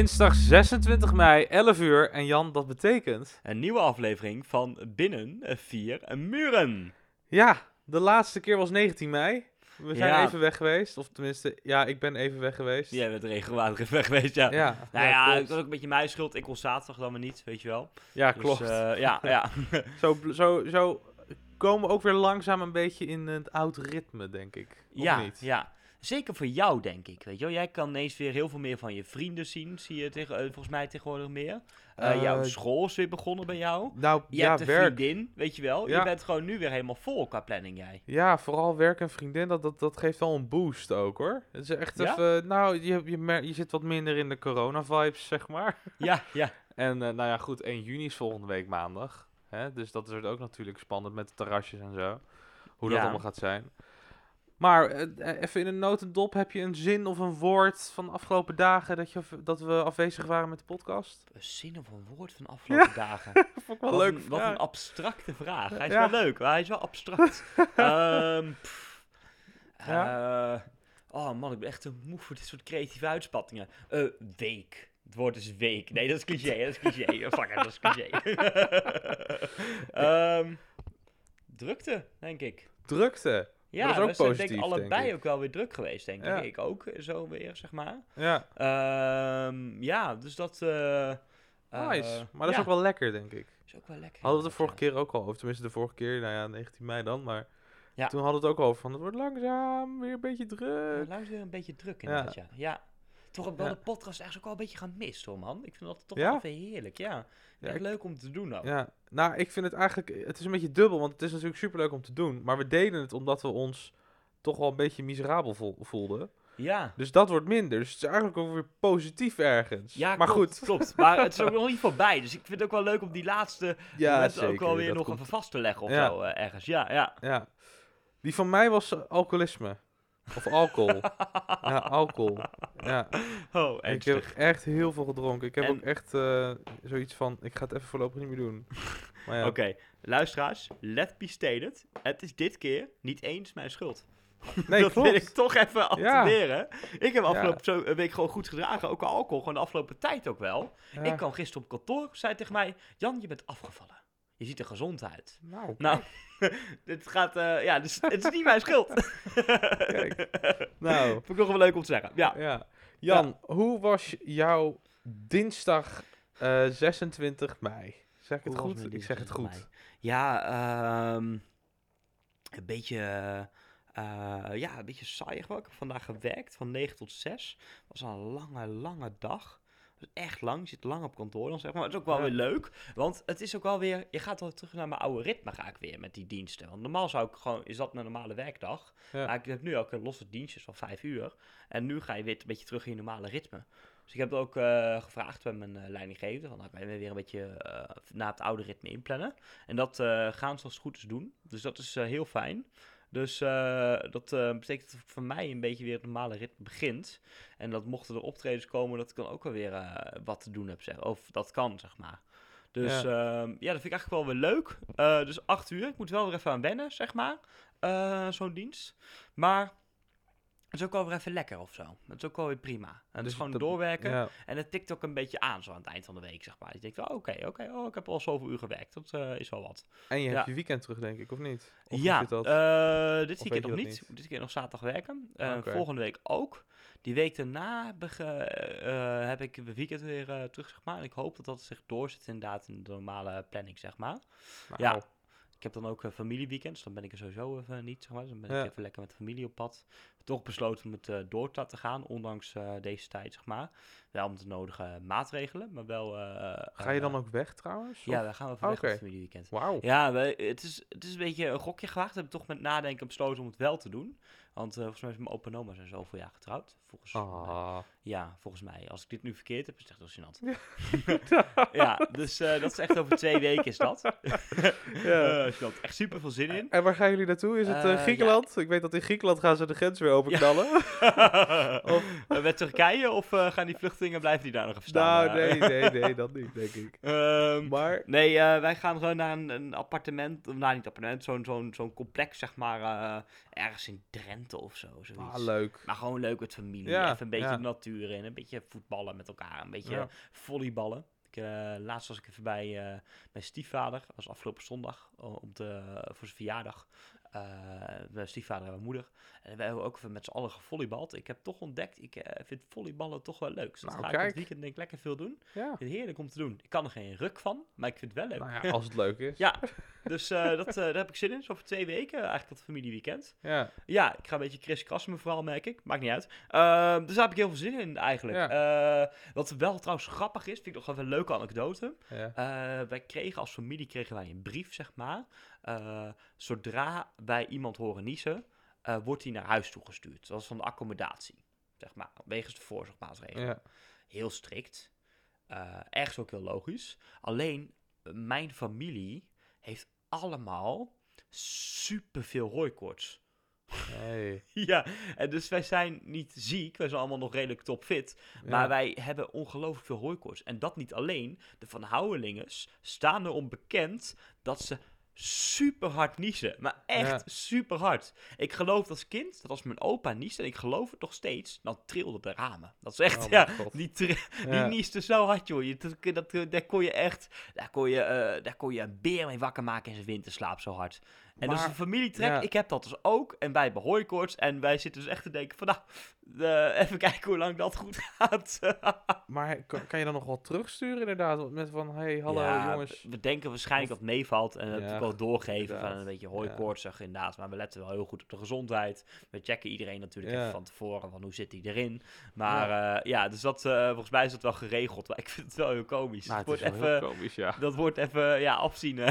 Is dinsdag 26 mei, 11 uur. En Jan, dat betekent... Een nieuwe aflevering van Binnen Vier Muren. Ja, de laatste keer was 19 mei. We zijn Ja. even weg geweest. Of tenminste, ja, ik ben even weg geweest. Jij bent regelmatig weg geweest, ja. ja, Nou ja, het klopt. was ook een beetje mijn schuld. Ik kon zaterdag dan maar niet, weet je wel. Ja, Dus, klopt. eh, ja, ja. Zo, zo, zo komen we ook weer langzaam een beetje in het oude ritme, denk ik. Of ja, niet? ja. Zeker voor jou, denk ik. Weet je wel? Jij kan ineens weer heel veel meer van je vrienden zien. Zie je tegen, eh, volgens mij tegenwoordig meer. Eh, Eh, jouw school is weer begonnen bij jou. Nou, Je ja, hebt een werk. vriendin, weet je wel. Ja. Je bent gewoon nu weer helemaal vol qua planning, jij. Ja, vooral werk en vriendin, dat, dat, dat geeft wel een boost ook hoor. Het is echt Ja? even, nou, je, je, mer- je zit wat minder in de corona-vibes, zeg maar. Ja, ja. En nou ja, goed, 1 juni is volgende week maandag. Hè? Dus dat wordt ook natuurlijk spannend met de terrasjes en zo. Hoe dat allemaal gaat zijn. Maar eh, eh, even in een notendop, heb je een zin of een woord van de afgelopen dagen dat, je, dat we afwezig waren met de podcast? Een zin of een woord van de afgelopen dagen. Vond ik wel Wat leuk. een, wat een abstracte vraag. Hij is Ja. wel leuk, maar hij is wel abstract. Ehm. Eh, oh man, ik ben echt te moe voor dit soort creatieve uitspattingen. Eh, week. Het woord is week. Nee, dat is cliché. Dat is cliché. Fuck it, dat is cliché. Ehm, drukte, denk ik. Drukte. Ja, Dat is ook zijn positief, denk ik allebei denk ik. ook wel weer druk geweest, denk Ja. ik. Ook, eh, zo weer, zeg maar. Ja, Ehm, ja, dus dat... eh, nice. Maar dat is ook wel lekker, denk ik. is ook wel lekker. Hadden we het de vorige keer ook al over. Tenminste, de vorige keer, nou ja, 19 mei dan. Maar Ja. toen hadden we het ook al over van, het wordt langzaam, weer een beetje druk. Luister weer een beetje druk inderdaad, ja. ja. Toch wel Ja. de podcast eigenlijk ook wel een beetje gaan mist hoor, man. Ik vind dat toch Ja? wel even heerlijk, ja. Ja, Echt ik- leuk om te doen ook. Ja, nou, ik vind het eigenlijk, het is een beetje dubbel, want het is natuurlijk superleuk om te doen. Maar we deden het omdat we ons toch wel een beetje miserabel vo- voelden. Ja, Dus dat wordt minder. Dus het is eigenlijk ook weer positief ergens. ja maar klopt, goed. klopt. Maar het is ook nog niet voorbij. Dus ik vind het ook wel leuk om die laatste Ja, zeker. ook wel weer nog komt- even vast te leggen of Ja. zo eh, ergens. Ja, ja. Ja. Die van mij was alcoholisme. Of alcohol. ja, alcohol. Ja. Oh, Ik heb echt heel veel gedronken. Ik heb En- ook echt eh, zoiets van, ik ga het even voorlopig niet meer doen. Ja. Oké, luisteraars, let be stated. Het is dit keer niet eens mijn schuld. Nee, dat klopt. wil ik toch even attenderen. Ik heb afgelopen week gewoon goed gedragen. Ook al alcohol, gewoon de afgelopen tijd ook wel. Ja. Ik kwam gisteren op kantoor, zei tegen mij... Jan, je bent afgevallen. Je ziet er gezond uit. Nou, Nou, dit gaat... eh, ja, dus het is niet mijn schuld. Kijk. nou. Vond ik nog wel leuk om te zeggen. Ja. Ja. Jan, hoe was jouw dinsdag eh, 26 mei? Zeg ik het Hoe goed? Ik zeg het goed. mei? Ja, ehm, een beetje... eh, ja, een beetje saai gewoon. Ik heb vandaag gewerkt van 9 tot 6. was een lange, lange dag. Echt lang. Je zit lang op kantoor dan zeg maar. Het is ook wel Ja. weer leuk. Want het is ook wel weer... Je gaat wel terug naar mijn oude ritme ga ik weer met die diensten. Want normaal zou ik gewoon... Is dat mijn normale werkdag? Ja. Maar ik heb nu ook een losse dienstjes van 5 uur. En nu ga je weer een beetje terug in je normale ritme. Dus ik heb ook eh, gevraagd bij mijn eh, leidinggevende. Van, nou, kan je weer een beetje eh naar het oude ritme inplannen. En dat gaan ze als het goed is doen. Dus dat is heel fijn. Dus eh, dat eh, betekent dat voor mij een beetje weer het normale ritme begint. En dat mochten er optredens komen, dat ik dan ook wel weer eh, wat te doen heb, zeg. Of dat kan, zeg maar. Dus ja, ja dat vind ik eigenlijk wel weer leuk. Dus acht uur. Ik moet wel weer even aan wennen, zeg maar. Zo'n dienst. Maar het is ook wel weer even lekker of zo. Het is ook wel weer prima. En het Dus is gewoon dat- doorwerken. Ja. En het tikt ook een beetje aan zo aan het eind van de week, zeg maar. Je denkt, wel, oké, oké, oh, ik heb al zoveel uur gewerkt. Dat eh, is wel wat. En je hebt je weekend terug, denk ik, of niet? Of ja, dat? eh, dit weekend nog dat niet. Dit keer nog zaterdag werken. Eh. Volgende week ook. Die week daarna heb ik het weekend weer terug, zeg maar. En ik hoop dat dat zich doorzet inderdaad in de normale planning, zeg maar. Nou, ja. Ik heb dan ook een familieweekend, dan ben ik er sowieso even niet, zeg maar. Dus dan ben Ja. ik even lekker met de familie op pad. Toch besloten om het eh, door te laten gaan, ondanks eh, deze tijd, zeg maar. Wel met de nodige maatregelen, maar wel... eh, Ga je dan eh, ook weg, trouwens? Ja, dan gaan we even weg op het familieweekend. Wauw. Ja, we, het, is, het is een beetje een gokje gewaagd. We hebben toch met nadenken besloten om het wel te doen. Want eh, volgens mij is mijn opa en oma zijn zoveel jaar getrouwd. Volgens mij. Ah. Ja, volgens mij. Als ik dit nu verkeerd heb, is het echt heel gênant. ja, dus eh, dat is echt over twee weken is dat. Ja. Eh, dus ik had echt super veel zin in. En waar gaan jullie naartoe? Is het eh, Eh, Griekenland? Ik weet dat in Griekenland gaan ze de grens weer openknallen. of Eh, met Turkije of eh, gaan die vluchtelingen blijven die daar nog even staan? nou, Eh, nee, nee, nee, dat niet, denk ik. ehm, Maar, Nee, eh, wij gaan gewoon naar een, een appartement, of nou niet appartement, zo'n zo'n zo'n complex zeg maar, eh, ergens in Drenthe of zo, zoiets. ah, leuk. Maar gewoon leuk met familie, Ja, even een beetje ja. de natuur in, een beetje voetballen met elkaar, een beetje Ja. volleyballen. Ik, eh, laatst was ik even bij eh, mijn stiefvader, dat was afgelopen zondag, o- om te, voor zijn verjaardag. Eh, mijn stiefvader en mijn moeder. En we hebben ook even met z'n allen gevolleybald. Ik heb toch ontdekt, ik eh, vind volleyballen toch wel leuk. Dus dat Nou, ga ik het weekend denk ik lekker veel doen. Ja. Heerlijk om te doen. Ik kan er geen ruk van, maar ik vind het wel leuk. Nou ja, als het leuk is. Ja, dus eh, dat, daar heb ik zin in. Zo voor twee weken, eigenlijk dat familieweekend. Ja. Ja, ik ga een beetje kriskassen vooral, merk ik. Maakt niet uit. Ehm, dus daar heb ik heel veel zin in eigenlijk. Wat wel trouwens grappig is, vind ik nog even een leuke anekdote. ja. Wij kregen als familie kregen wij een brief, zeg maar. Eh, zodra wij iemand horen niezen, eh, wordt hij naar huis toegestuurd. Dat was van de accommodatie, zeg maar. Wegens de voorzorgmaatregelen ja. heel strikt. Eh ergens ook heel logisch. Alleen, mijn familie heeft allemaal superveel hooikoorts. Hey. ja, en dus wij zijn niet ziek, wij zijn allemaal nog redelijk topfit. Ja. Maar wij hebben ongelooflijk veel hooikoorts. En dat niet alleen. De Van Houwelinges staan erom bekend dat ze super hard niezen. Maar echt Ja. super hard. Ik geloof als kind dat als mijn opa niest, en ik geloof het nog steeds, dan trilden de ramen. Dat is echt, Oh ja, die, Ja. die nieste zo hard, joh. Je, dat, dat, daar kon je echt, daar kon je, eh, daar kon je een beer mee wakker maken in zijn winterslaap zo hard. En dat is Maar- een familietrek. ja. Ik heb dat dus ook. En wij hebben hooikoorts. En wij zitten dus echt te denken van, nou, eh, even kijken hoe lang dat goed gaat. Maar kan, kan je dan nog wel terugsturen inderdaad? Met van, hey, hallo Ja, jongens. We denken waarschijnlijk dat het meevalt en dat Ja, wel doorgeven van een beetje hooikoortsig inderdaad. Maar we letten wel heel goed op de gezondheid. We checken iedereen natuurlijk even van tevoren van hoe zit hij erin. Maar ja, ja dus dat, eh, volgens mij is dat wel geregeld. Maar ik vind het wel heel komisch. Nou, het het wordt is wel even, heel komisch, ja. dat wordt even, ja, afzien.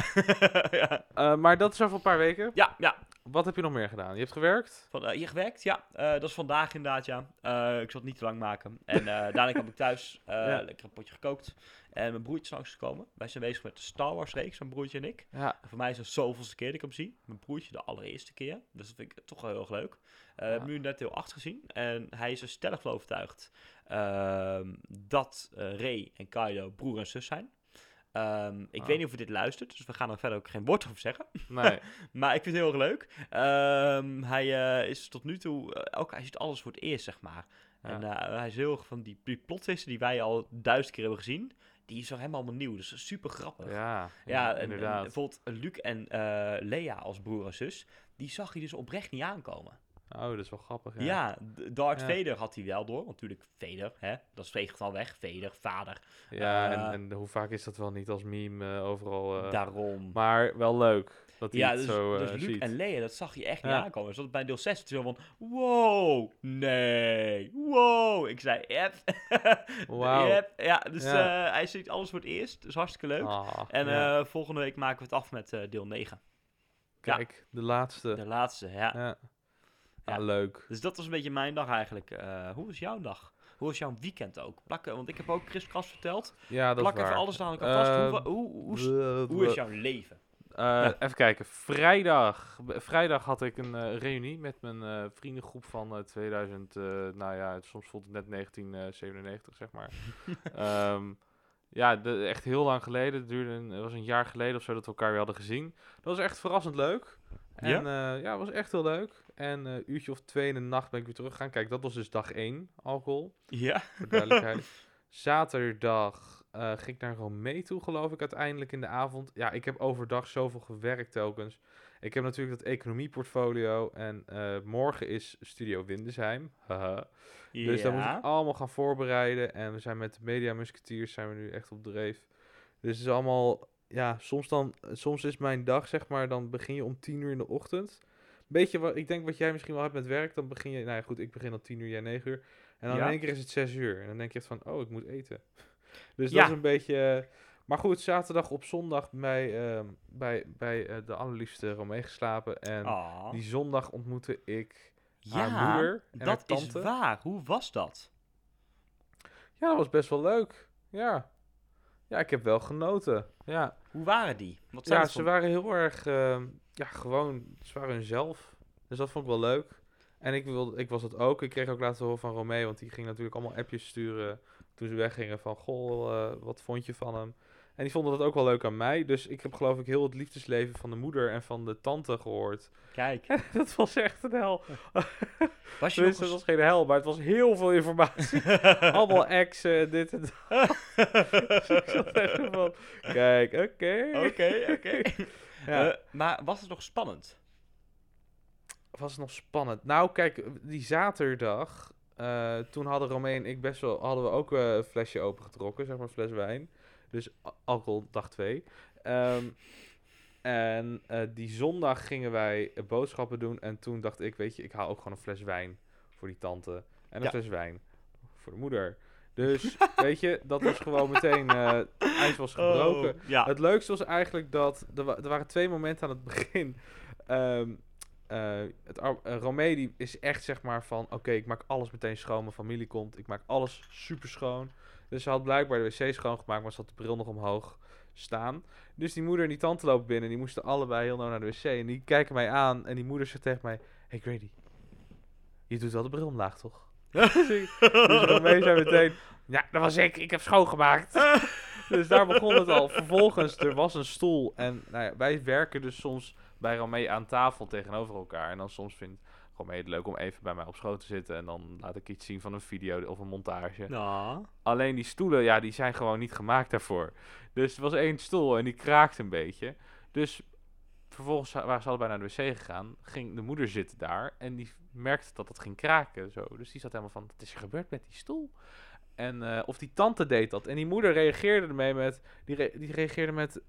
Eh, maar dat is over een paar weken. ja, ja. Wat heb je nog meer gedaan? Je hebt gewerkt? Van, eh, hier gewerkt, ja. Eh, dat is vandaag inderdaad, ja. Eh, ik zal het niet te lang maken. En dadelijk heb ik thuis Ja. lekker een potje gekookt. En mijn broertje is langsgekomen. Wij zijn bezig met de Star Wars reeks, mijn broertje en ik. Ja. En voor mij is het zoveelste keer dat ik hem zie. Mijn broertje de allereerste keer. Dus dat vind ik toch wel heel erg leuk. We hebben nu net deel 8 gezien. En hij is er stellig van overtuigd ehm, dat Rey en Kylo broer en zus zijn. Ehm, ik Ah. weet niet of hij dit luistert, dus we gaan er verder ook geen woord over zeggen. Nee. Maar ik vind het heel erg leuk. Ehm, hij eh, is tot nu toe, eh, ook hij ziet alles voor het eerst, zeg maar. Ja. En eh, hij is heel erg van die, die die wij al duizend keer hebben gezien. Die is voor hem allemaal nieuw, dus super grappig. Ja, Ja, en, en inderdaad. bijvoorbeeld Luc en eh, Lea als broer en zus, die zag hij dus oprecht niet aankomen. Oh, dat is wel grappig. Ja. Ja, Darth Ja. Vader had hij wel door, natuurlijk Vader, hè, dat veegt al weg, Vader, vader, Ja, Eh, en, en hoe vaak is dat wel niet als meme eh, overal. eh, daarom. Maar wel leuk dat hij Ja, het dus, zo dus Luc ziet. en Lea, dat zag je echt niet aankomen. Dus dat bij deel 6 zo van, wow, nee, wow. Ik zei, yep. Yep. Ja, dus hij ziet alles voor het eerst, dus hartstikke leuk. Ah, en volgende week maken we het af met deel 9. Kijk, de laatste. De laatste, ja. Ja. Ja, leuk. Dus dat was een beetje mijn dag eigenlijk. Eh, hoe was jouw dag? Hoe was jouw weekend ook? Plakken, want ik heb ook Chris Kras verteld. Ja, dat Plak is waar. even alles aan elkaar vast. Ehm, hoe, hoe, hoe, is- bleh, hoe is jouw leven? Eh, Ja. Even kijken. Vrijdag. Vrijdag had ik een eh, reunie met mijn eh, vriendengroep van eh, 2000. eh, nou ja, het- soms voelt het net 1997, zeg maar. Ehm, ja, de, echt heel lang geleden. Het duurde een, het was een jaar geleden of zo dat we elkaar weer hadden gezien. Dat was echt verrassend leuk. En ja, ja het was echt heel leuk. En eh, een uurtje of twee in de nacht ben ik weer teruggegaan. Kijk, dat was dus dag 1 alcohol. Ja. Voor duidelijkheid. Zaterdag eh, ging ik naar Romee toe, geloof ik, uiteindelijk in de avond. Ja, ik heb overdag zoveel gewerkt telkens. Ik heb natuurlijk dat economieportfolio. En eh, morgen is Studio Windesheim. Haha. Dus daar moet ik allemaal gaan voorbereiden. En we zijn met de Media Musketeers zijn we nu echt op dreef. Dus het is allemaal... Ja, soms, dan, soms is mijn dag, zeg maar, dan begin je om tien uur in de ochtend. Beetje wat, ik denk wat jij misschien wel hebt met werk. Dan begin je, nou ja, goed, ik begin om tien uur, jij negen uur. En dan Ja. in één keer is het zes uur. En dan denk je echt van, oh, ik moet eten. Dus Ja. dat is een beetje... eh, maar goed, zaterdag op zondag bij, ehm, bij, bij eh, de allerliefste Romee geslapen. En Oh. die zondag ontmoette ik haar Ja, moeder en dat haar is tante. waar. Hoe was dat? Ja, dat was best wel leuk. Ja. Ja, ik heb wel genoten. Ja, Hoe waren die? Wat ja ze waren heel erg, ehm, ja, gewoon, ze waren hunzelf. Dus dat vond ik wel leuk. En ik, wilde, ik was het ook. Ik kreeg ook laten horen van Romeo, want die ging natuurlijk allemaal appjes sturen toen ze weggingen van, goh, eh, wat vond je van hem? En die vonden dat ook wel leuk aan mij. Dus ik heb geloof ik heel het liefdesleven van de moeder en van de tante gehoord. Kijk, dat was echt een hel. was je Dus nog het was geen hel, maar het was heel veel informatie. allemaal exen, dit en dat. Dus ik zat echt van, kijk, oké. Oké, oké. Ja. Eh, maar was het nog spannend? was het nog spannend? Nou, kijk, die zaterdag, eh, toen hadden Romee en ik best wel, hadden we ook eh, een flesje opengetrokken, zeg maar een fles wijn. Dus alcohol dag 2. en eh, die zondag gingen wij boodschappen doen en toen dacht ik, weet je, ik haal ook gewoon een fles wijn voor die tante. En een Ja. fles wijn voor de moeder. Dus, weet je, dat was gewoon meteen, het ijs was gebroken. Oh, ja. Het leukste was eigenlijk dat er, wa- er waren twee momenten aan het begin. Eh, het, Romee die is echt zeg maar van, oké, ik maak alles meteen schoon. Mijn familie komt, ik maak alles super schoon. Dus ze had blijkbaar de wc schoongemaakt, maar ze had de bril nog omhoog staan. Dus die moeder en die tante lopen binnen. Die moesten allebei heel nauw naar de wc. En die kijken mij aan en die moeder zegt tegen mij, hey Grady, je doet wel de bril omlaag, toch? Dus Romee zei meteen, ja, dat was ik, ik heb schoongemaakt. dus daar begon het al. Vervolgens, er was een stoel. En nou ja, wij werken dus soms bij Romee aan tafel tegenover elkaar. En dan soms vindt Romee het leuk om even bij mij op schoot te zitten. En dan laat ik iets zien van een video of een montage. Nou, Alleen die stoelen, ja, die zijn gewoon niet gemaakt daarvoor. Dus er was één stoel en die kraakte een beetje. Dus vervolgens waren ze allebei naar de wc gegaan. Ging de moeder zitten daar en die merkte dat het ging kraken. Zo. Dus die zat helemaal van, wat is er gebeurd met die stoel? En eh, of die tante deed dat. En die moeder reageerde ermee met, die, re- die reageerde met,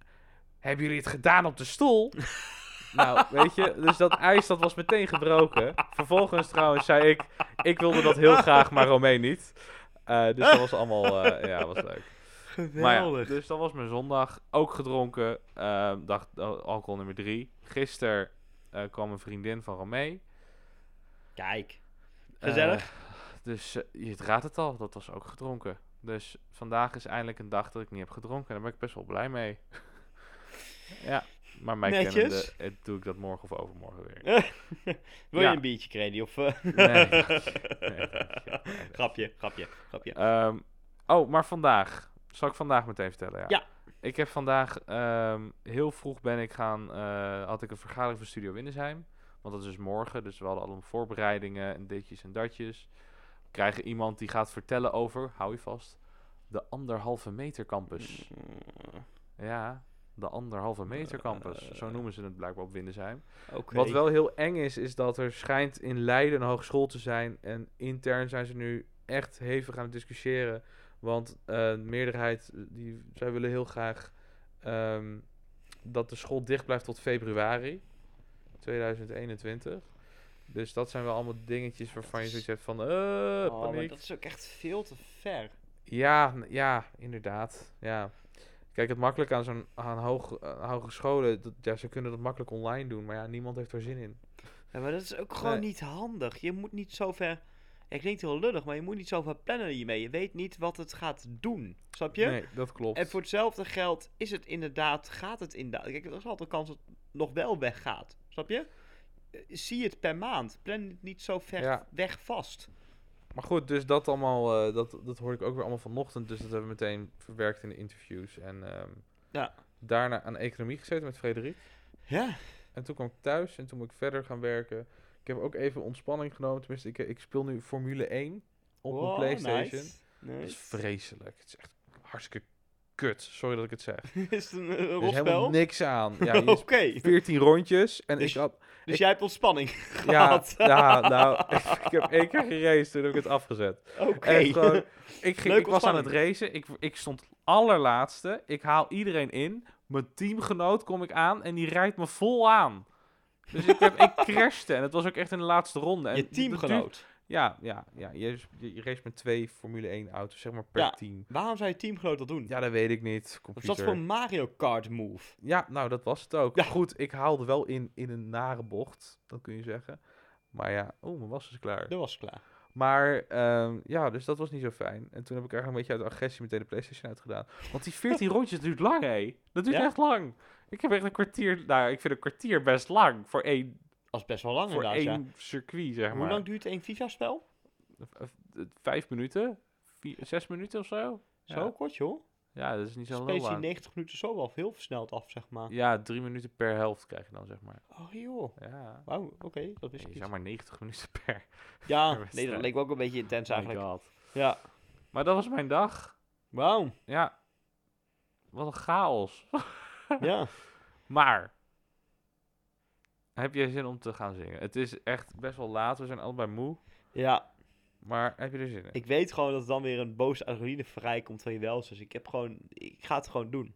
hebben jullie het gedaan op de stoel? nou, weet je, dus dat ijs dat was meteen gebroken. Vervolgens trouwens zei ik, ik wilde dat heel graag, maar Romee niet. Eh, dus dat was allemaal, eh, ja, was leuk. Ja, geweldig. dus dat was mijn zondag. Ook gedronken. eh, dag, eh, alcohol nummer drie. Gisteren eh, kwam een vriendin van Romee. Kijk, gezellig. Eh, dus eh, je raadt het al, dat was ook gedronken. Dus vandaag is eindelijk een dag dat ik niet heb gedronken. En daar ben ik best wel blij mee. ja, maar mij Netjes. kennende doe ik dat morgen of overmorgen weer. Wil je ja. een biertje, Grady? Of, eh? Nee, grapje, grapje, grapje. Ehm, oh, maar vandaag. Zal ik vandaag meteen vertellen? Ja. Ja. Ik heb vandaag heel heel vroeg ben ik gaan. eh, had ik een vergadering van Studio Windesheim. Want dat is dus morgen. Dus we hadden allemaal voorbereidingen en ditjes en datjes. We krijgen iemand die gaat vertellen over, hou je vast, de anderhalve meter campus. Mm, Ja, de anderhalve meter campus. Zo Eh. noemen ze het blijkbaar op Windesheim. Wat wel heel eng is, is dat er schijnt in Leiden een hogeschool te zijn. En intern zijn ze nu echt hevig aan het discussiëren. Want eh, de meerderheid, eh, die, zij willen heel graag ehm, dat de school dicht blijft tot februari 2021. Dus dat zijn wel allemaal dingetjes waarvan je zoiets hebt van, eh, Oh, maar paniek. dat is ook echt veel te ver. Ja, ja, inderdaad. Ja. Kijk, het makkelijk aan zo'n aan hoog, hogescholen, dat, ja, ze kunnen dat makkelijk online doen, maar ja, niemand heeft er zin in. Ja, maar dat is ook gewoon Nee. niet handig. Je moet niet zo ver... Ja, klinkt heel lullig, maar je moet niet zo ver plannen hiermee. Je weet niet wat het gaat doen. Snap je? Nee, dat klopt. En voor hetzelfde geld is het inderdaad, gaat het inderdaad. Kijk, er is altijd een kans dat het nog wel weggaat. Snap je? Eh, Zie het per maand. Plan het niet zo ver Ja. weg vast. Maar goed, dus dat allemaal, eh, dat, dat hoorde ik ook weer allemaal vanochtend. Dus dat hebben we meteen verwerkt in de interviews. En ehm, Ja. daarna aan economie gezeten met Frederik. Ja. En toen kwam ik thuis en toen moet ik verder gaan werken. Ik heb ook even ontspanning genomen. Tenminste, ik, ik speel nu Formule 1 op Wow, mijn Playstation. nice. Dat is vreselijk. Het is echt hartstikke kut. Sorry dat ik het zeg. is het een, eh, Er is helemaal niks aan. Ja, Oké. is 14 rondjes. En Dus- ik had... Dus ik- jij hebt ontspanning Ja, gehad. ja, nou, ik heb één keer geraced toen heb ik het afgezet. Oké. Ik, ging, ik was aan het racen. Ik, ik stond allerlaatste. Ik haal iedereen in. Mijn teamgenoot kom ik aan en die rijdt me vol aan. Dus ik, heb, ik crashte en het was ook echt in de laatste ronde. En Je teamgenoot. Ja, ja, ja. Je, je, race met twee Formule 1 auto's, zeg maar per Ja. team. Waarom zou je teamgenoot dat doen? Ja, dat weet ik niet. Computer. dat voor een Mario Kart move? Ja, nou, dat was het ook. Ja. Goed, ik haalde wel in, in een nare bocht, dat kun je zeggen. Maar ja, oh, mijn was is klaar. Dat was klaar. Maar ehm, ja, dus dat was niet zo fijn. En toen heb ik eigenlijk een beetje uit agressie meteen de PlayStation uitgedaan. Want die 14 rondjes duurt lang, hé. Dat duurt Ja? echt lang. Ik heb echt een kwartier. Nou, ik vind een kwartier best lang voor één, is best wel lang voor ja. één circuit, zeg maar. Hoe lang duurt een FIFA-spel? Vijf minuten? Vier, zes minuten of zo? Ja. Zo kort, joh. Ja, dat is niet zo Space die lang. 90 minuten zo wel heel versneld af, zeg maar. Ja, drie minuten per helft krijg je dan, zeg maar. Oh joh. Ja. Wauw, oké, dat wist Nee, ik zeg maar 90 minuten per. Ja, per nee, dat leek me ook een beetje intens My eigenlijk. god. Ja. Maar dat was mijn dag. Wauw. Ja. Wat een chaos. Ja. Maar. Heb jij zin om te gaan zingen? Het is echt best wel laat. We zijn allebei moe. Ja, Maar heb je er zin in? ik weet gewoon dat dan weer een boos adrenaline vrijkomt van je wel. Dus ik heb gewoon, ik ga het gewoon doen.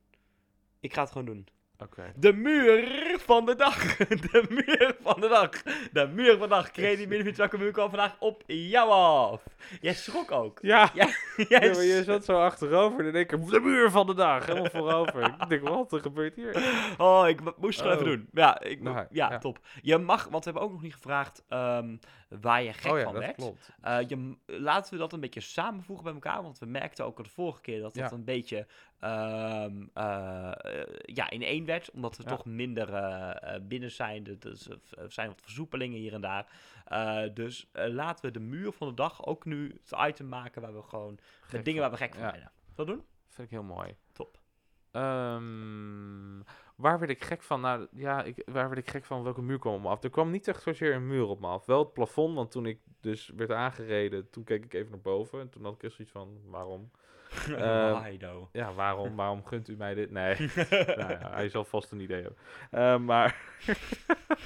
Ik ga het gewoon doen. Oké. De muur van de dag. De muur van de dag. De muur van de dag. Kredi Milovic Akkermuur kwam vandaag op jou af. Jij schrok ook. Ja. Jij maar je zat zo achterover en in één keer de muur van de dag. Helemaal voorover. ik denk, wat er gebeurt hier? Oh, ik mo- moest het gewoon Oh. even doen. Ja, ik, Nou, ja, ja. top. Je mag, want we hebben ook nog niet gevraagd ehm, waar je gek oh ja, van werd. klopt. Eh, je, laten we dat een beetje samenvoegen bij elkaar. Want we merkten ook al de vorige keer dat dat Ja. een beetje ehm, eh, ja, in één werd. Omdat we Ja. toch minder eh, eh, binnen zijn. Er- Dus, zijn wat versoepelingen hier en daar. Dus laten we de muur van de dag ook nu het item maken waar we gewoon... De dingen waar we gek van Ja. werden. Dat doen? Vind ik heel mooi. Top. Ehm, waar werd ik gek van? Nou, ja, ik, waar werd ik gek van? Welke muur kwam op me af? Er kwam niet echt zozeer een muur op me af. Wel het plafond, want toen ik dus werd aangereden, toen keek ik even naar boven. En toen had ik echt zoiets van, waarom? Ehm? Ja, waarom? Waarom gunt u mij dit? Nee, nou ja, hij zal vast een idee hebben. Eh, maar,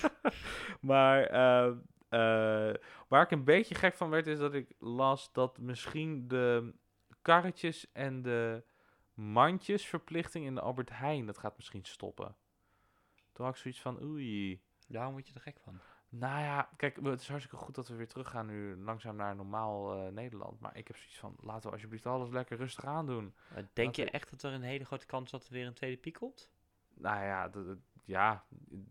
maar ehm, eh, waar ik een beetje gek van werd, is dat ik las dat misschien de karretjes en de mandjesverplichting in de Albert Heijn, dat gaat misschien stoppen. Toen had ik zoiets van, oei. Daar word je er gek van. Nou ja, kijk, het is hartstikke goed dat we weer teruggaan nu langzaam naar normaal eh, Nederland. Maar ik heb zoiets van, laten we alsjeblieft alles lekker rustig aandoen. Denk Laten je we- echt dat er een hele grote kans dat er weer een tweede piek komt? Nou ja, dat- ja,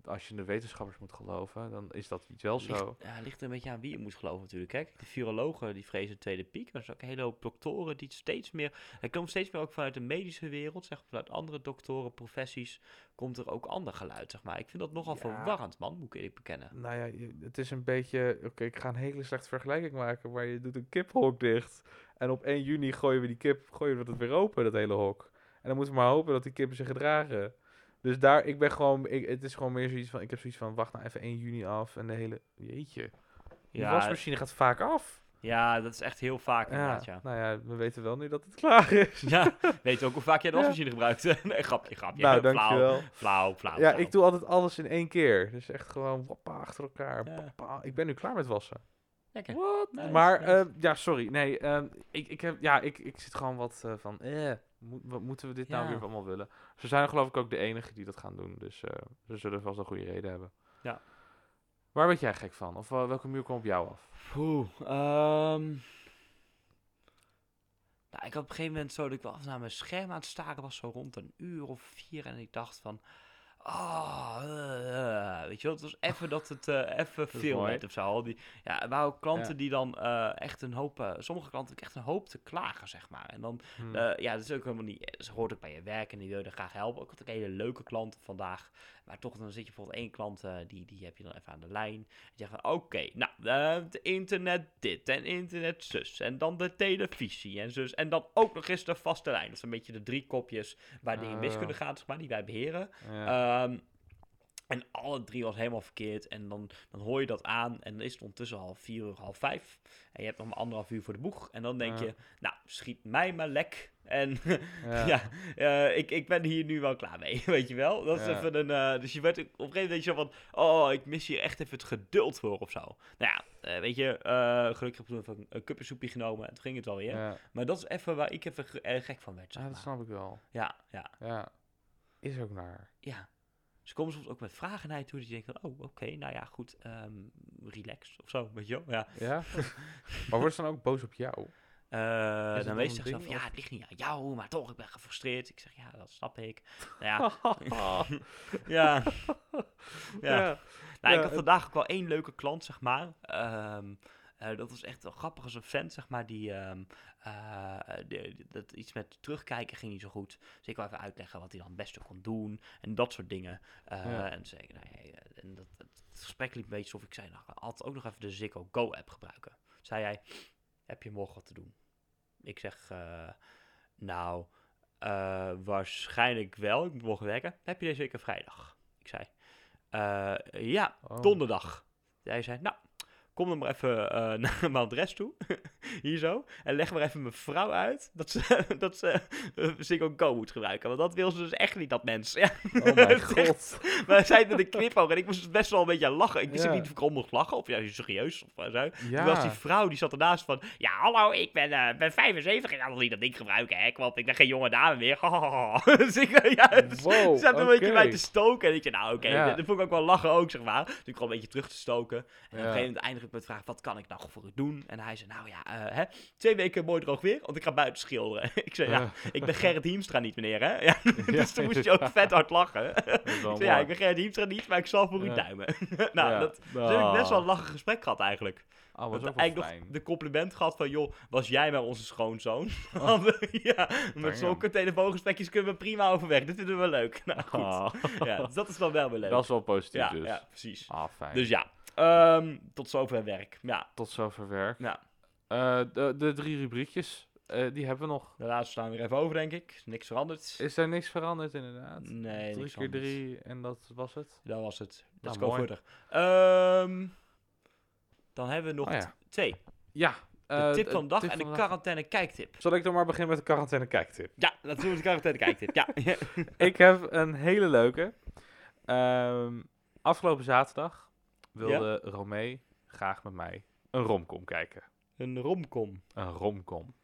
als je de wetenschappers moet geloven, dan is dat wel zo. Ja, ligt er een beetje aan wie je moet geloven natuurlijk. Kijk, de virologen die vrezen tweede piek. Maar er zijn ook een hele hoop doktoren die steeds meer... Er komt steeds meer ook vanuit de medische wereld, zeg vanuit andere doktoren, professies, komt er ook ander geluid, zeg maar. Ik vind dat nogal Ja. verwarrend, man, moet ik eerlijk bekennen. Nou ja, het is een beetje... Oké, ik ga een hele slechte vergelijking maken, maar je doet een kiphok dicht. En op 1 juni gooien we die kip, gooien we het weer open, dat hele hok. En dan moeten we maar hopen dat die kippen zich gedragen. Dus daar, ik ben gewoon, ik, het is gewoon meer zoiets van, ik heb zoiets van, wacht nou even 1 juni af en de hele, jeetje. Die Ja, wasmachine gaat vaak af. ja, dat is echt heel vaak Ja, inderdaad, ja. nou ja, we weten wel nu dat het klaar is. Ja, weet je ook hoe vaak jij de Ja. wasmachine gebruikt? nee, grapje, grapje. nou, dankjewel. Flauw, flauw, Ja, flauw. ik doe altijd alles in één keer. Dus echt gewoon wappa achter elkaar. Ja. Ik ben nu klaar met wassen. Lekker. Wat? Nice, maar, nice. eh, ja, sorry. Nee, ehm, ik, ik, heb, ja, ik, ik zit gewoon wat eh, van, eh, wat moeten we dit nou weer allemaal willen? Ze zijn geloof ik ook de enige die dat gaan doen. Dus eh, ze zullen vast een goede reden hebben. Ja. Waar werd jij gek van? Of eh, welke muur kwam op jou af? Oeh, ehm. Nou, ik had op een gegeven moment zo dat ik wel even naar mijn scherm aan het staren was, zo rond een uur of vier. En ik dacht van, eh. weet je wel, het was even dat het eh, even veel werd of zo. Al Die, ja, er waren ook klanten Ja. die dan echt een hoop, sommige klanten echt een hoop te klagen, zeg maar. En dan Hm. eh, ja, dat is ook helemaal niet. Ze hoort ook bij je werk en die wil je graag helpen. Ik had ook hele leuke klanten vandaag. Maar toch, dan zit je bijvoorbeeld één klant, eh, die, die heb je dan even aan de lijn. En je zegt van, oké, nou, eh, het internet dit en internet zus. En dan de televisie en zus. En dan ook nog eens de vaste lijn. Dat is een beetje de drie kopjes waar dingen mis Oh. kunnen gaan, zeg maar, die wij beheren. ja. Ehm, en alle drie was helemaal verkeerd. En dan, dan hoor je dat aan. En dan is het ondertussen al vier uur, half vijf. En je hebt nog maar anderhalf uur voor de boeg. En dan denk Ja. je, nou, schiet mij maar lek. En Ja. ja, eh, ik, ik ben hier nu wel klaar mee, weet je wel. Dat is even een... eh, dus je werd op een gegeven moment zo van... Oh, ik mis hier echt even het geduld voor of zo. Nou ja, eh, weet je, gelukkig heb ik toen even een, cuppensoepje genomen. En toen ging het wel weer. Maar dat is even waar ik even ge- gek van werd, zeg Ja, dat snap ik wel. Ja, ja, Ja. Is ook naar. ja. Ze komen soms ook met vragen naar je toe. Dat je denkt van, oh, oké, nou ja, goed. ehm, relax of zo, weet je wel. Ja. Ja? maar worden ze dan ook boos op jou? Eh, het dan weet ding, van, ja, het ligt niet aan jou, maar toch, ik ben gefrustreerd. Ik zeg, ja, dat snap ik. Nou ja, ja. ja. ja. Nou, ik had vandaag ook wel één leuke klant, zeg maar. Ehm, Eh, dat was echt wel grappig als een vent, zeg maar, die, ehm, eh, de- de- dat iets met terugkijken ging niet zo goed. Dus ik wou even uitleggen wat hij dan het beste kon doen en dat soort dingen. Eh, Ja. En, zei nou, hey, en dat, het gesprek liep een beetje alsof ik zei, nou, altijd ook nog even de Ziggo Go app gebruiken. Zei hij, heb je morgen wat te doen? Ik zeg, nou, waarschijnlijk wel. Ik moet morgen werken. Heb je deze week een vrijdag? Ik zei, ja, Oh. donderdag. Hij zei, nou, kom dan maar even eh, naar mijn adres toe. Hier zo. En leg maar even mijn vrouw uit dat ze, dat ze eh, Ziggo Go moet gebruiken. Want dat wil ze dus echt niet, dat mens. Ja. Oh mijn god. Maar zij met een knipoog en ik moest best wel een beetje lachen. Ik wist Ja. niet of ik erom mocht lachen of juist serieus of zo. Ja. Toen was die vrouw, die zat ernaast van... Ja, hallo, ik ben, eh, ben 75 en ik nog niet dat ding gebruiken, hè. Want ik ben geen jonge dame meer. dus ik, ja, dus Wow, ze zat een beetje bij te stoken. En ik zei, nou oké, Ja. dat vond ik ook wel lachen ook, zeg maar. Dus ik kwam een beetje terug te stoken. En op een Ja. gegeven moment eindig met de vraag, wat kan ik nou voor u doen? En hij zei, nou ja, eh, hè, twee weken mooi droog weer, want ik ga buiten schilderen. ik zei, ja, ik ben Gerrit Hiemstra niet, meneer, hè. Ja, dus toen moest je ook vet hard lachen. Wel Ik zei, ja, ik ben Gerrit Hiemstra niet, maar ik zal voor u duimen. nou, dat, dus heb ik best wel een Ah. lachen gesprek gehad eigenlijk. Ah, was ook wel eigenlijk nog de compliment gehad van, joh, was jij maar onze schoonzoon? Eh, ja, met zulke telefoongesprekjes kunnen we prima overweg. Dit vinden we leuk. Nou, goed. Ah. Ja, dus dat is dan wel weer leuk. Dat is wel positief ja, dus. ja, precies. Ah, fijn. Dus ja, ehm, tot zover werk. Ja, Tot zover werk. ja. Eh, de, de drie rubriekjes, eh, die hebben we nog. de laatste staan weer even over, denk ik. Niks veranderd. Is er niks veranderd inderdaad? Nee, Drie keer anders. drie en dat was het. Dat was het. Nou, go mooi. further. Ehm, dan hebben we nog Oh ja. twee. Ja. De eh, tip van de dag en de quarantaine kijktip. Zal ik dan maar beginnen met de quarantaine kijktip? Ja, dat doen we de quarantaine kijktip. Ja. ik heb een hele leuke. Ehm, afgelopen zaterdag wilde Romee graag met mij een romcom kijken. Een romcom. Een romcom.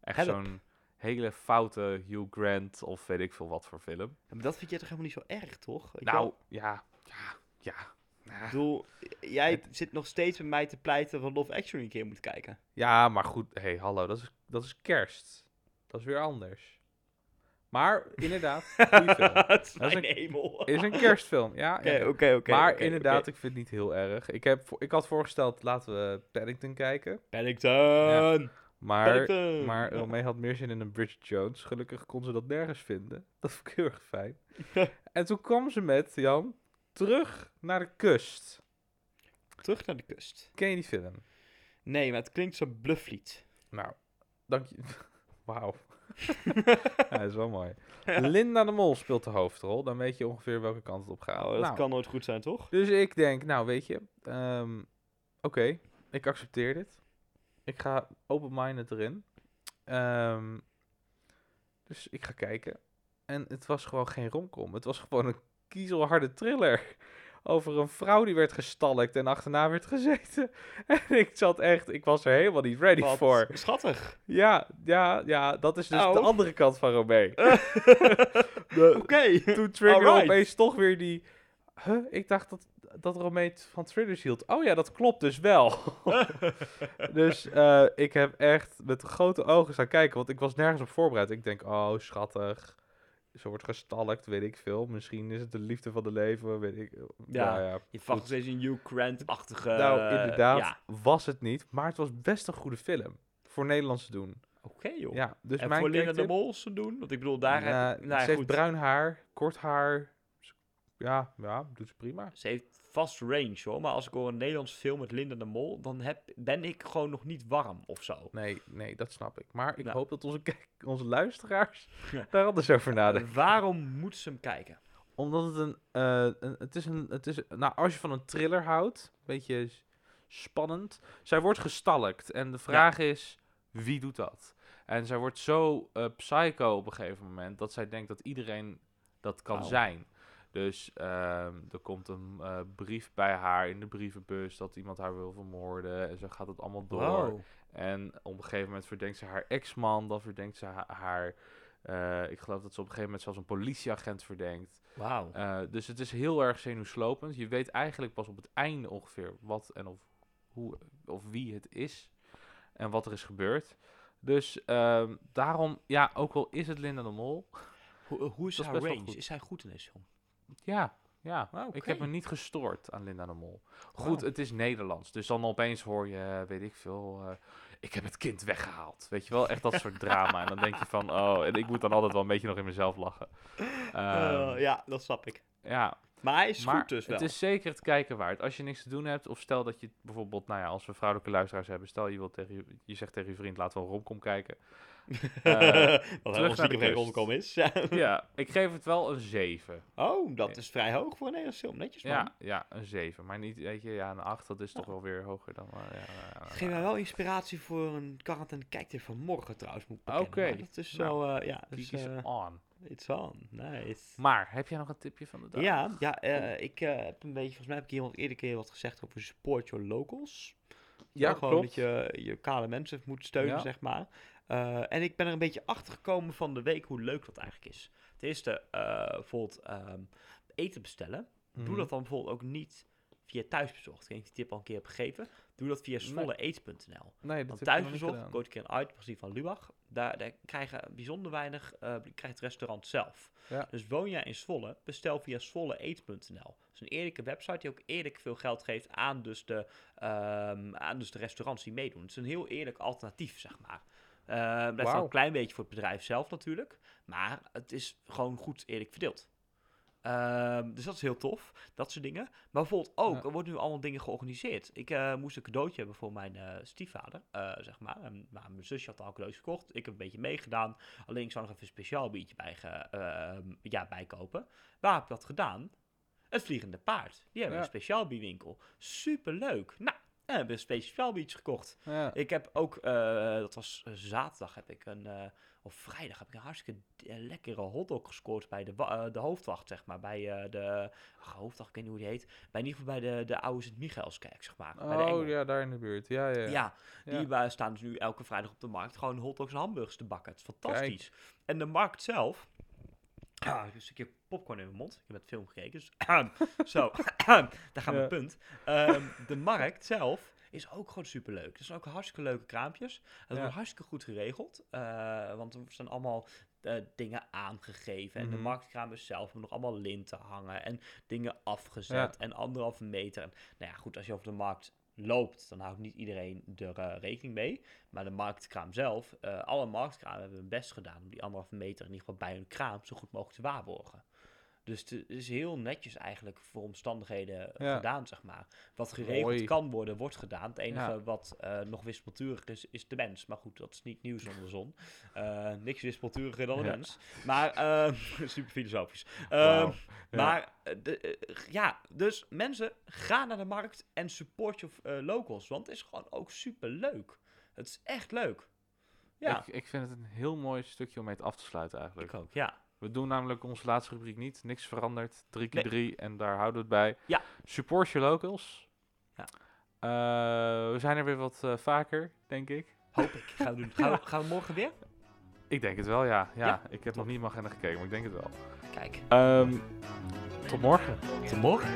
Echt zo'n hele foute Hugh Grant of weet ik veel wat voor film. Ja, maar dat vind je toch helemaal niet zo erg, toch? Ik nou, ja, ja, ja. Ik bedoel, jij zit nog steeds met mij te pleiten van Love Actually een keer moet kijken. Ja, maar goed. Hé, hey, hallo. Dat is, dat is kerst. Dat is weer anders. Maar inderdaad, goede film. Is een- hemel. Is een kerstfilm, ja. Oké, oké, maar inderdaad, ik vind het niet heel erg. Ik, heb, ik had voorgesteld, laten we Paddington kijken. Paddington! Maar, Paddington! maar Romee had meer zin in een Bridget Jones. Gelukkig kon ze dat nergens vinden. Dat vond ik heel erg fijn. en toen kwam ze met, Jan, terug naar de kust. Terug naar de kust. Ken je die film? Nee, maar het klinkt zo blufflied. Nou, dank je. Wauw. Ja, dat is wel mooi. Linda de Mol speelt de hoofdrol. Dan weet je ongeveer welke kant het op gaat. Oh, dat Nou, kan nooit goed zijn, toch? Dus ik denk, nou weet je, ehm, oké, ik accepteer dit. Ik ga open-minded erin. Ehm, dus ik ga kijken. En het was gewoon geen romcom. Het was gewoon een kiezelharde thriller. Over een vrouw die werd gestalkt en achterna werd gezeten. En ik zat echt, ik was er helemaal niet ready Wat voor. Schattig. Ja, ja, ja, dat is dus Oh. de andere kant van Romee. Oké. Toen triggerde opeens toch weer die... Huh? Ik dacht dat, dat Romee van thrillers hield. Oh ja, dat klopt dus wel. dus eh, ik heb echt met grote ogen staan kijken, want ik was nergens op voorbereid. Ik denk, oh, schattig. Ze wordt gestalkt, weet ik veel. Misschien is het de liefde van de leven, weet ik. Ja, ja. Je nog steeds een Hugh Grant-achtige... Nou, eh, inderdaad, Ja, was het niet. Maar het was best een goede film. Voor Nederlands te doen. oké joh. Ja, dus en mijn voor Linda de Mol te doen? Want ik bedoel, daar heb. Nou, ze heeft bruin haar, kort haar. Ja, ja, doet ze prima. Ze heeft vast range hoor, maar als ik hoor een Nederlands film met Linda de Mol, dan heb, ben ik gewoon nog niet warm of zo. Nee, nee, dat snap ik. Maar ik Nou. hoop dat onze, kijk- onze luisteraars Ja. daar anders over nadenken. Waarom moeten ze hem kijken? Omdat het een, eh, een... Het is een... Het is, nou, als je van een thriller houdt, een beetje spannend. Zij wordt gestalkt. En de vraag is, wie doet dat? En zij wordt zo eh, psycho op een gegeven moment... dat zij denkt dat iedereen dat kan Wauw. zijn. Dus ehm, er komt een eh, brief bij haar in de brievenbus... dat iemand haar wil vermoorden. En zo gaat het allemaal door. Wow. En op een gegeven moment verdenkt ze haar ex-man, dan verdenkt ze ha- haar. eh, ik geloof dat ze op een gegeven moment zelfs een politieagent verdenkt. Wauw. Eh, dus het is heel erg zenuwslopend. Je weet eigenlijk pas op het einde ongeveer wat en of, hoe, of wie het is. En wat er is gebeurd. Dus ehm, daarom, ja, ook al is het Linda de Mol. Hoe, hoe is haar range? Is zij goed in deze film? Ja, Ja, Ah, ik heb me niet gestoord aan Linda de Mol. Goed, Wauw. het is Nederlands, dus dan opeens hoor je, weet ik veel, eh, ik heb het kind weggehaald. Weet je wel, echt dat soort drama. En dan denk je van, oh, en ik moet dan altijd wel een beetje nog in mezelf lachen. Ehm, Eh, ja, dat snap ik. ja, Maar hij is maar goed dus wel. het is zeker het kijken waard. Als je niks te doen hebt, of stel dat je bijvoorbeeld, nou ja, als we vrouwelijke luisteraars hebben, stel je, wilt tegen je, je zegt tegen je vriend, laten we een romcom kijken. Wat eh, helemaal naar de romcom is. ja, ik geef het wel een 7. oh, dat is vrij hoog voor een Nederlandse film. Netjes man. Ja, ja, een 7. Maar niet, weet je, ja, een 8, dat is toch wel weer hoger dan... ja, Geef mij wel inspiratie voor een quarantaine kijktip van morgen trouwens. Oké. Maar Dat is Nou, zo, eh, ja, dus, on. it's on. Nice. Maar, heb jij nog een tipje van de dag? Ja, ja ik heb een beetje, volgens mij heb ik hier al eerder keer wat gezegd over support your locals. Ja, gewoon klopt. dat je je kale mensen moet steunen, Ja. zeg maar. Eh, en ik ben er een beetje achter gekomen van de week hoe leuk dat eigenlijk is. Ten eerste, eh, bijvoorbeeld ehm, eten bestellen. Doe Mhm. dat dan bijvoorbeeld ook niet via thuisbezorgd. Ik heb die tip al een keer heb gegeven. Doe dat via zwolleeet.nl. Nee, Want ik thuisbezorgd, gedaan. koopt een keer een uit, precies van Lubach. Daar, daar krijgen bijzonder weinig, eh, krijgt het restaurant zelf. Ja. Dus woon jij in Zwolle, bestel via zwolleeet.nl. Dat is een eerlijke website die ook eerlijk veel geld geeft aan dus de, ehm, aan dus de restaurants die meedoen. Het is een heel eerlijk alternatief, zeg maar. Eh, dat is wel een klein beetje voor het bedrijf zelf natuurlijk. Maar het is gewoon goed eerlijk verdeeld. Ehm, dus dat is heel tof, dat soort dingen. Maar bijvoorbeeld ook, Ja. er worden nu allemaal dingen georganiseerd. Ik eh, moest een cadeautje hebben voor mijn eh, stiefvader, eh, zeg maar. En, maar mijn zusje had al een cadeautje gekocht. Ik heb een beetje meegedaan. Alleen ik zou nog even een speciaal biertje bij, ehm, ja, bijkopen. Waar heb ik dat gedaan? Het Vliegende Paard. Die hebben Ja. een speciaal bierwinkel. Superleuk. Nou, en hebben een speciaal biertje gekocht. Ja. Ik heb ook, eh, dat was eh, zaterdag, heb ik een, eh, of vrijdag heb ik een hartstikke eh, lekkere hotdog gescoord bij de, eh, de hoofdwacht, zeg maar. Bij eh, de, ach, hoofdwacht, ik weet niet hoe die heet. Bij in ieder geval bij de, de oude Sint-Michaelskerk, zeg maar. bij de Engel. Oh, ja, daar in de buurt. Ja, ja. Ja, die eh, staan dus nu elke vrijdag op de markt gewoon hotdogs en hamburgers te bakken. Het is fantastisch. En de markt zelf... Ah, ik heb een stukje popcorn in mijn mond. Ik heb het film gekeken, dus... zo, daar mijn Ja. punt. Ehm, de markt zelf is ook gewoon superleuk. Er zijn ook hartstikke leuke kraampjes. Het Ja. wordt hartstikke goed geregeld. eh, want er zijn allemaal eh, dingen aangegeven. En de Mhm. marktkramers zelf hebben nog allemaal linten hangen. En dingen afgezet. En anderhalve meter. En, nou ja, goed, als je over de markt loopt, dan houdt niet iedereen er eh, rekening mee. Maar de marktkraam zelf, eh, alle marktkramen hebben hun best gedaan om die anderhalve meter in ieder geval bij hun kraam zo goed mogelijk te waarborgen. Dus het is heel netjes eigenlijk voor omstandigheden Ja. gedaan, zeg maar. Wat geregeld Mooi. kan worden, wordt gedaan. Het enige Ja. wat eh, nog wispelturig is, is de mens. Maar goed, dat is niet nieuws onder de zon. Eh, niks wispelturiger dan de Ja. mens. Maar, eh, super filosofisch. Ehm. Maar, eh, de, eh, ja, dus mensen, ga naar de markt en support je eh, locals. Want het is gewoon ook super leuk. Het is echt leuk. Ja, Ik, ik vind het een heel mooi stukje om mee te af te sluiten eigenlijk. ik ook, ja. We doen namelijk onze laatste rubriek niet. Niks veranderd. 3 keer. 3 en daar houden we het bij. Ja. Support your locals. Ja. Eh, we zijn er weer wat eh, vaker, denk ik. Hoop ik. Gaan we doen. Gaan we, gaan we morgen weer? Ik denk het wel, ja. Ja, Ja? ik heb nog niet in mijn agenda gekeken, maar ik denk het wel. Kijk, Ehm, tot morgen. tot morgen.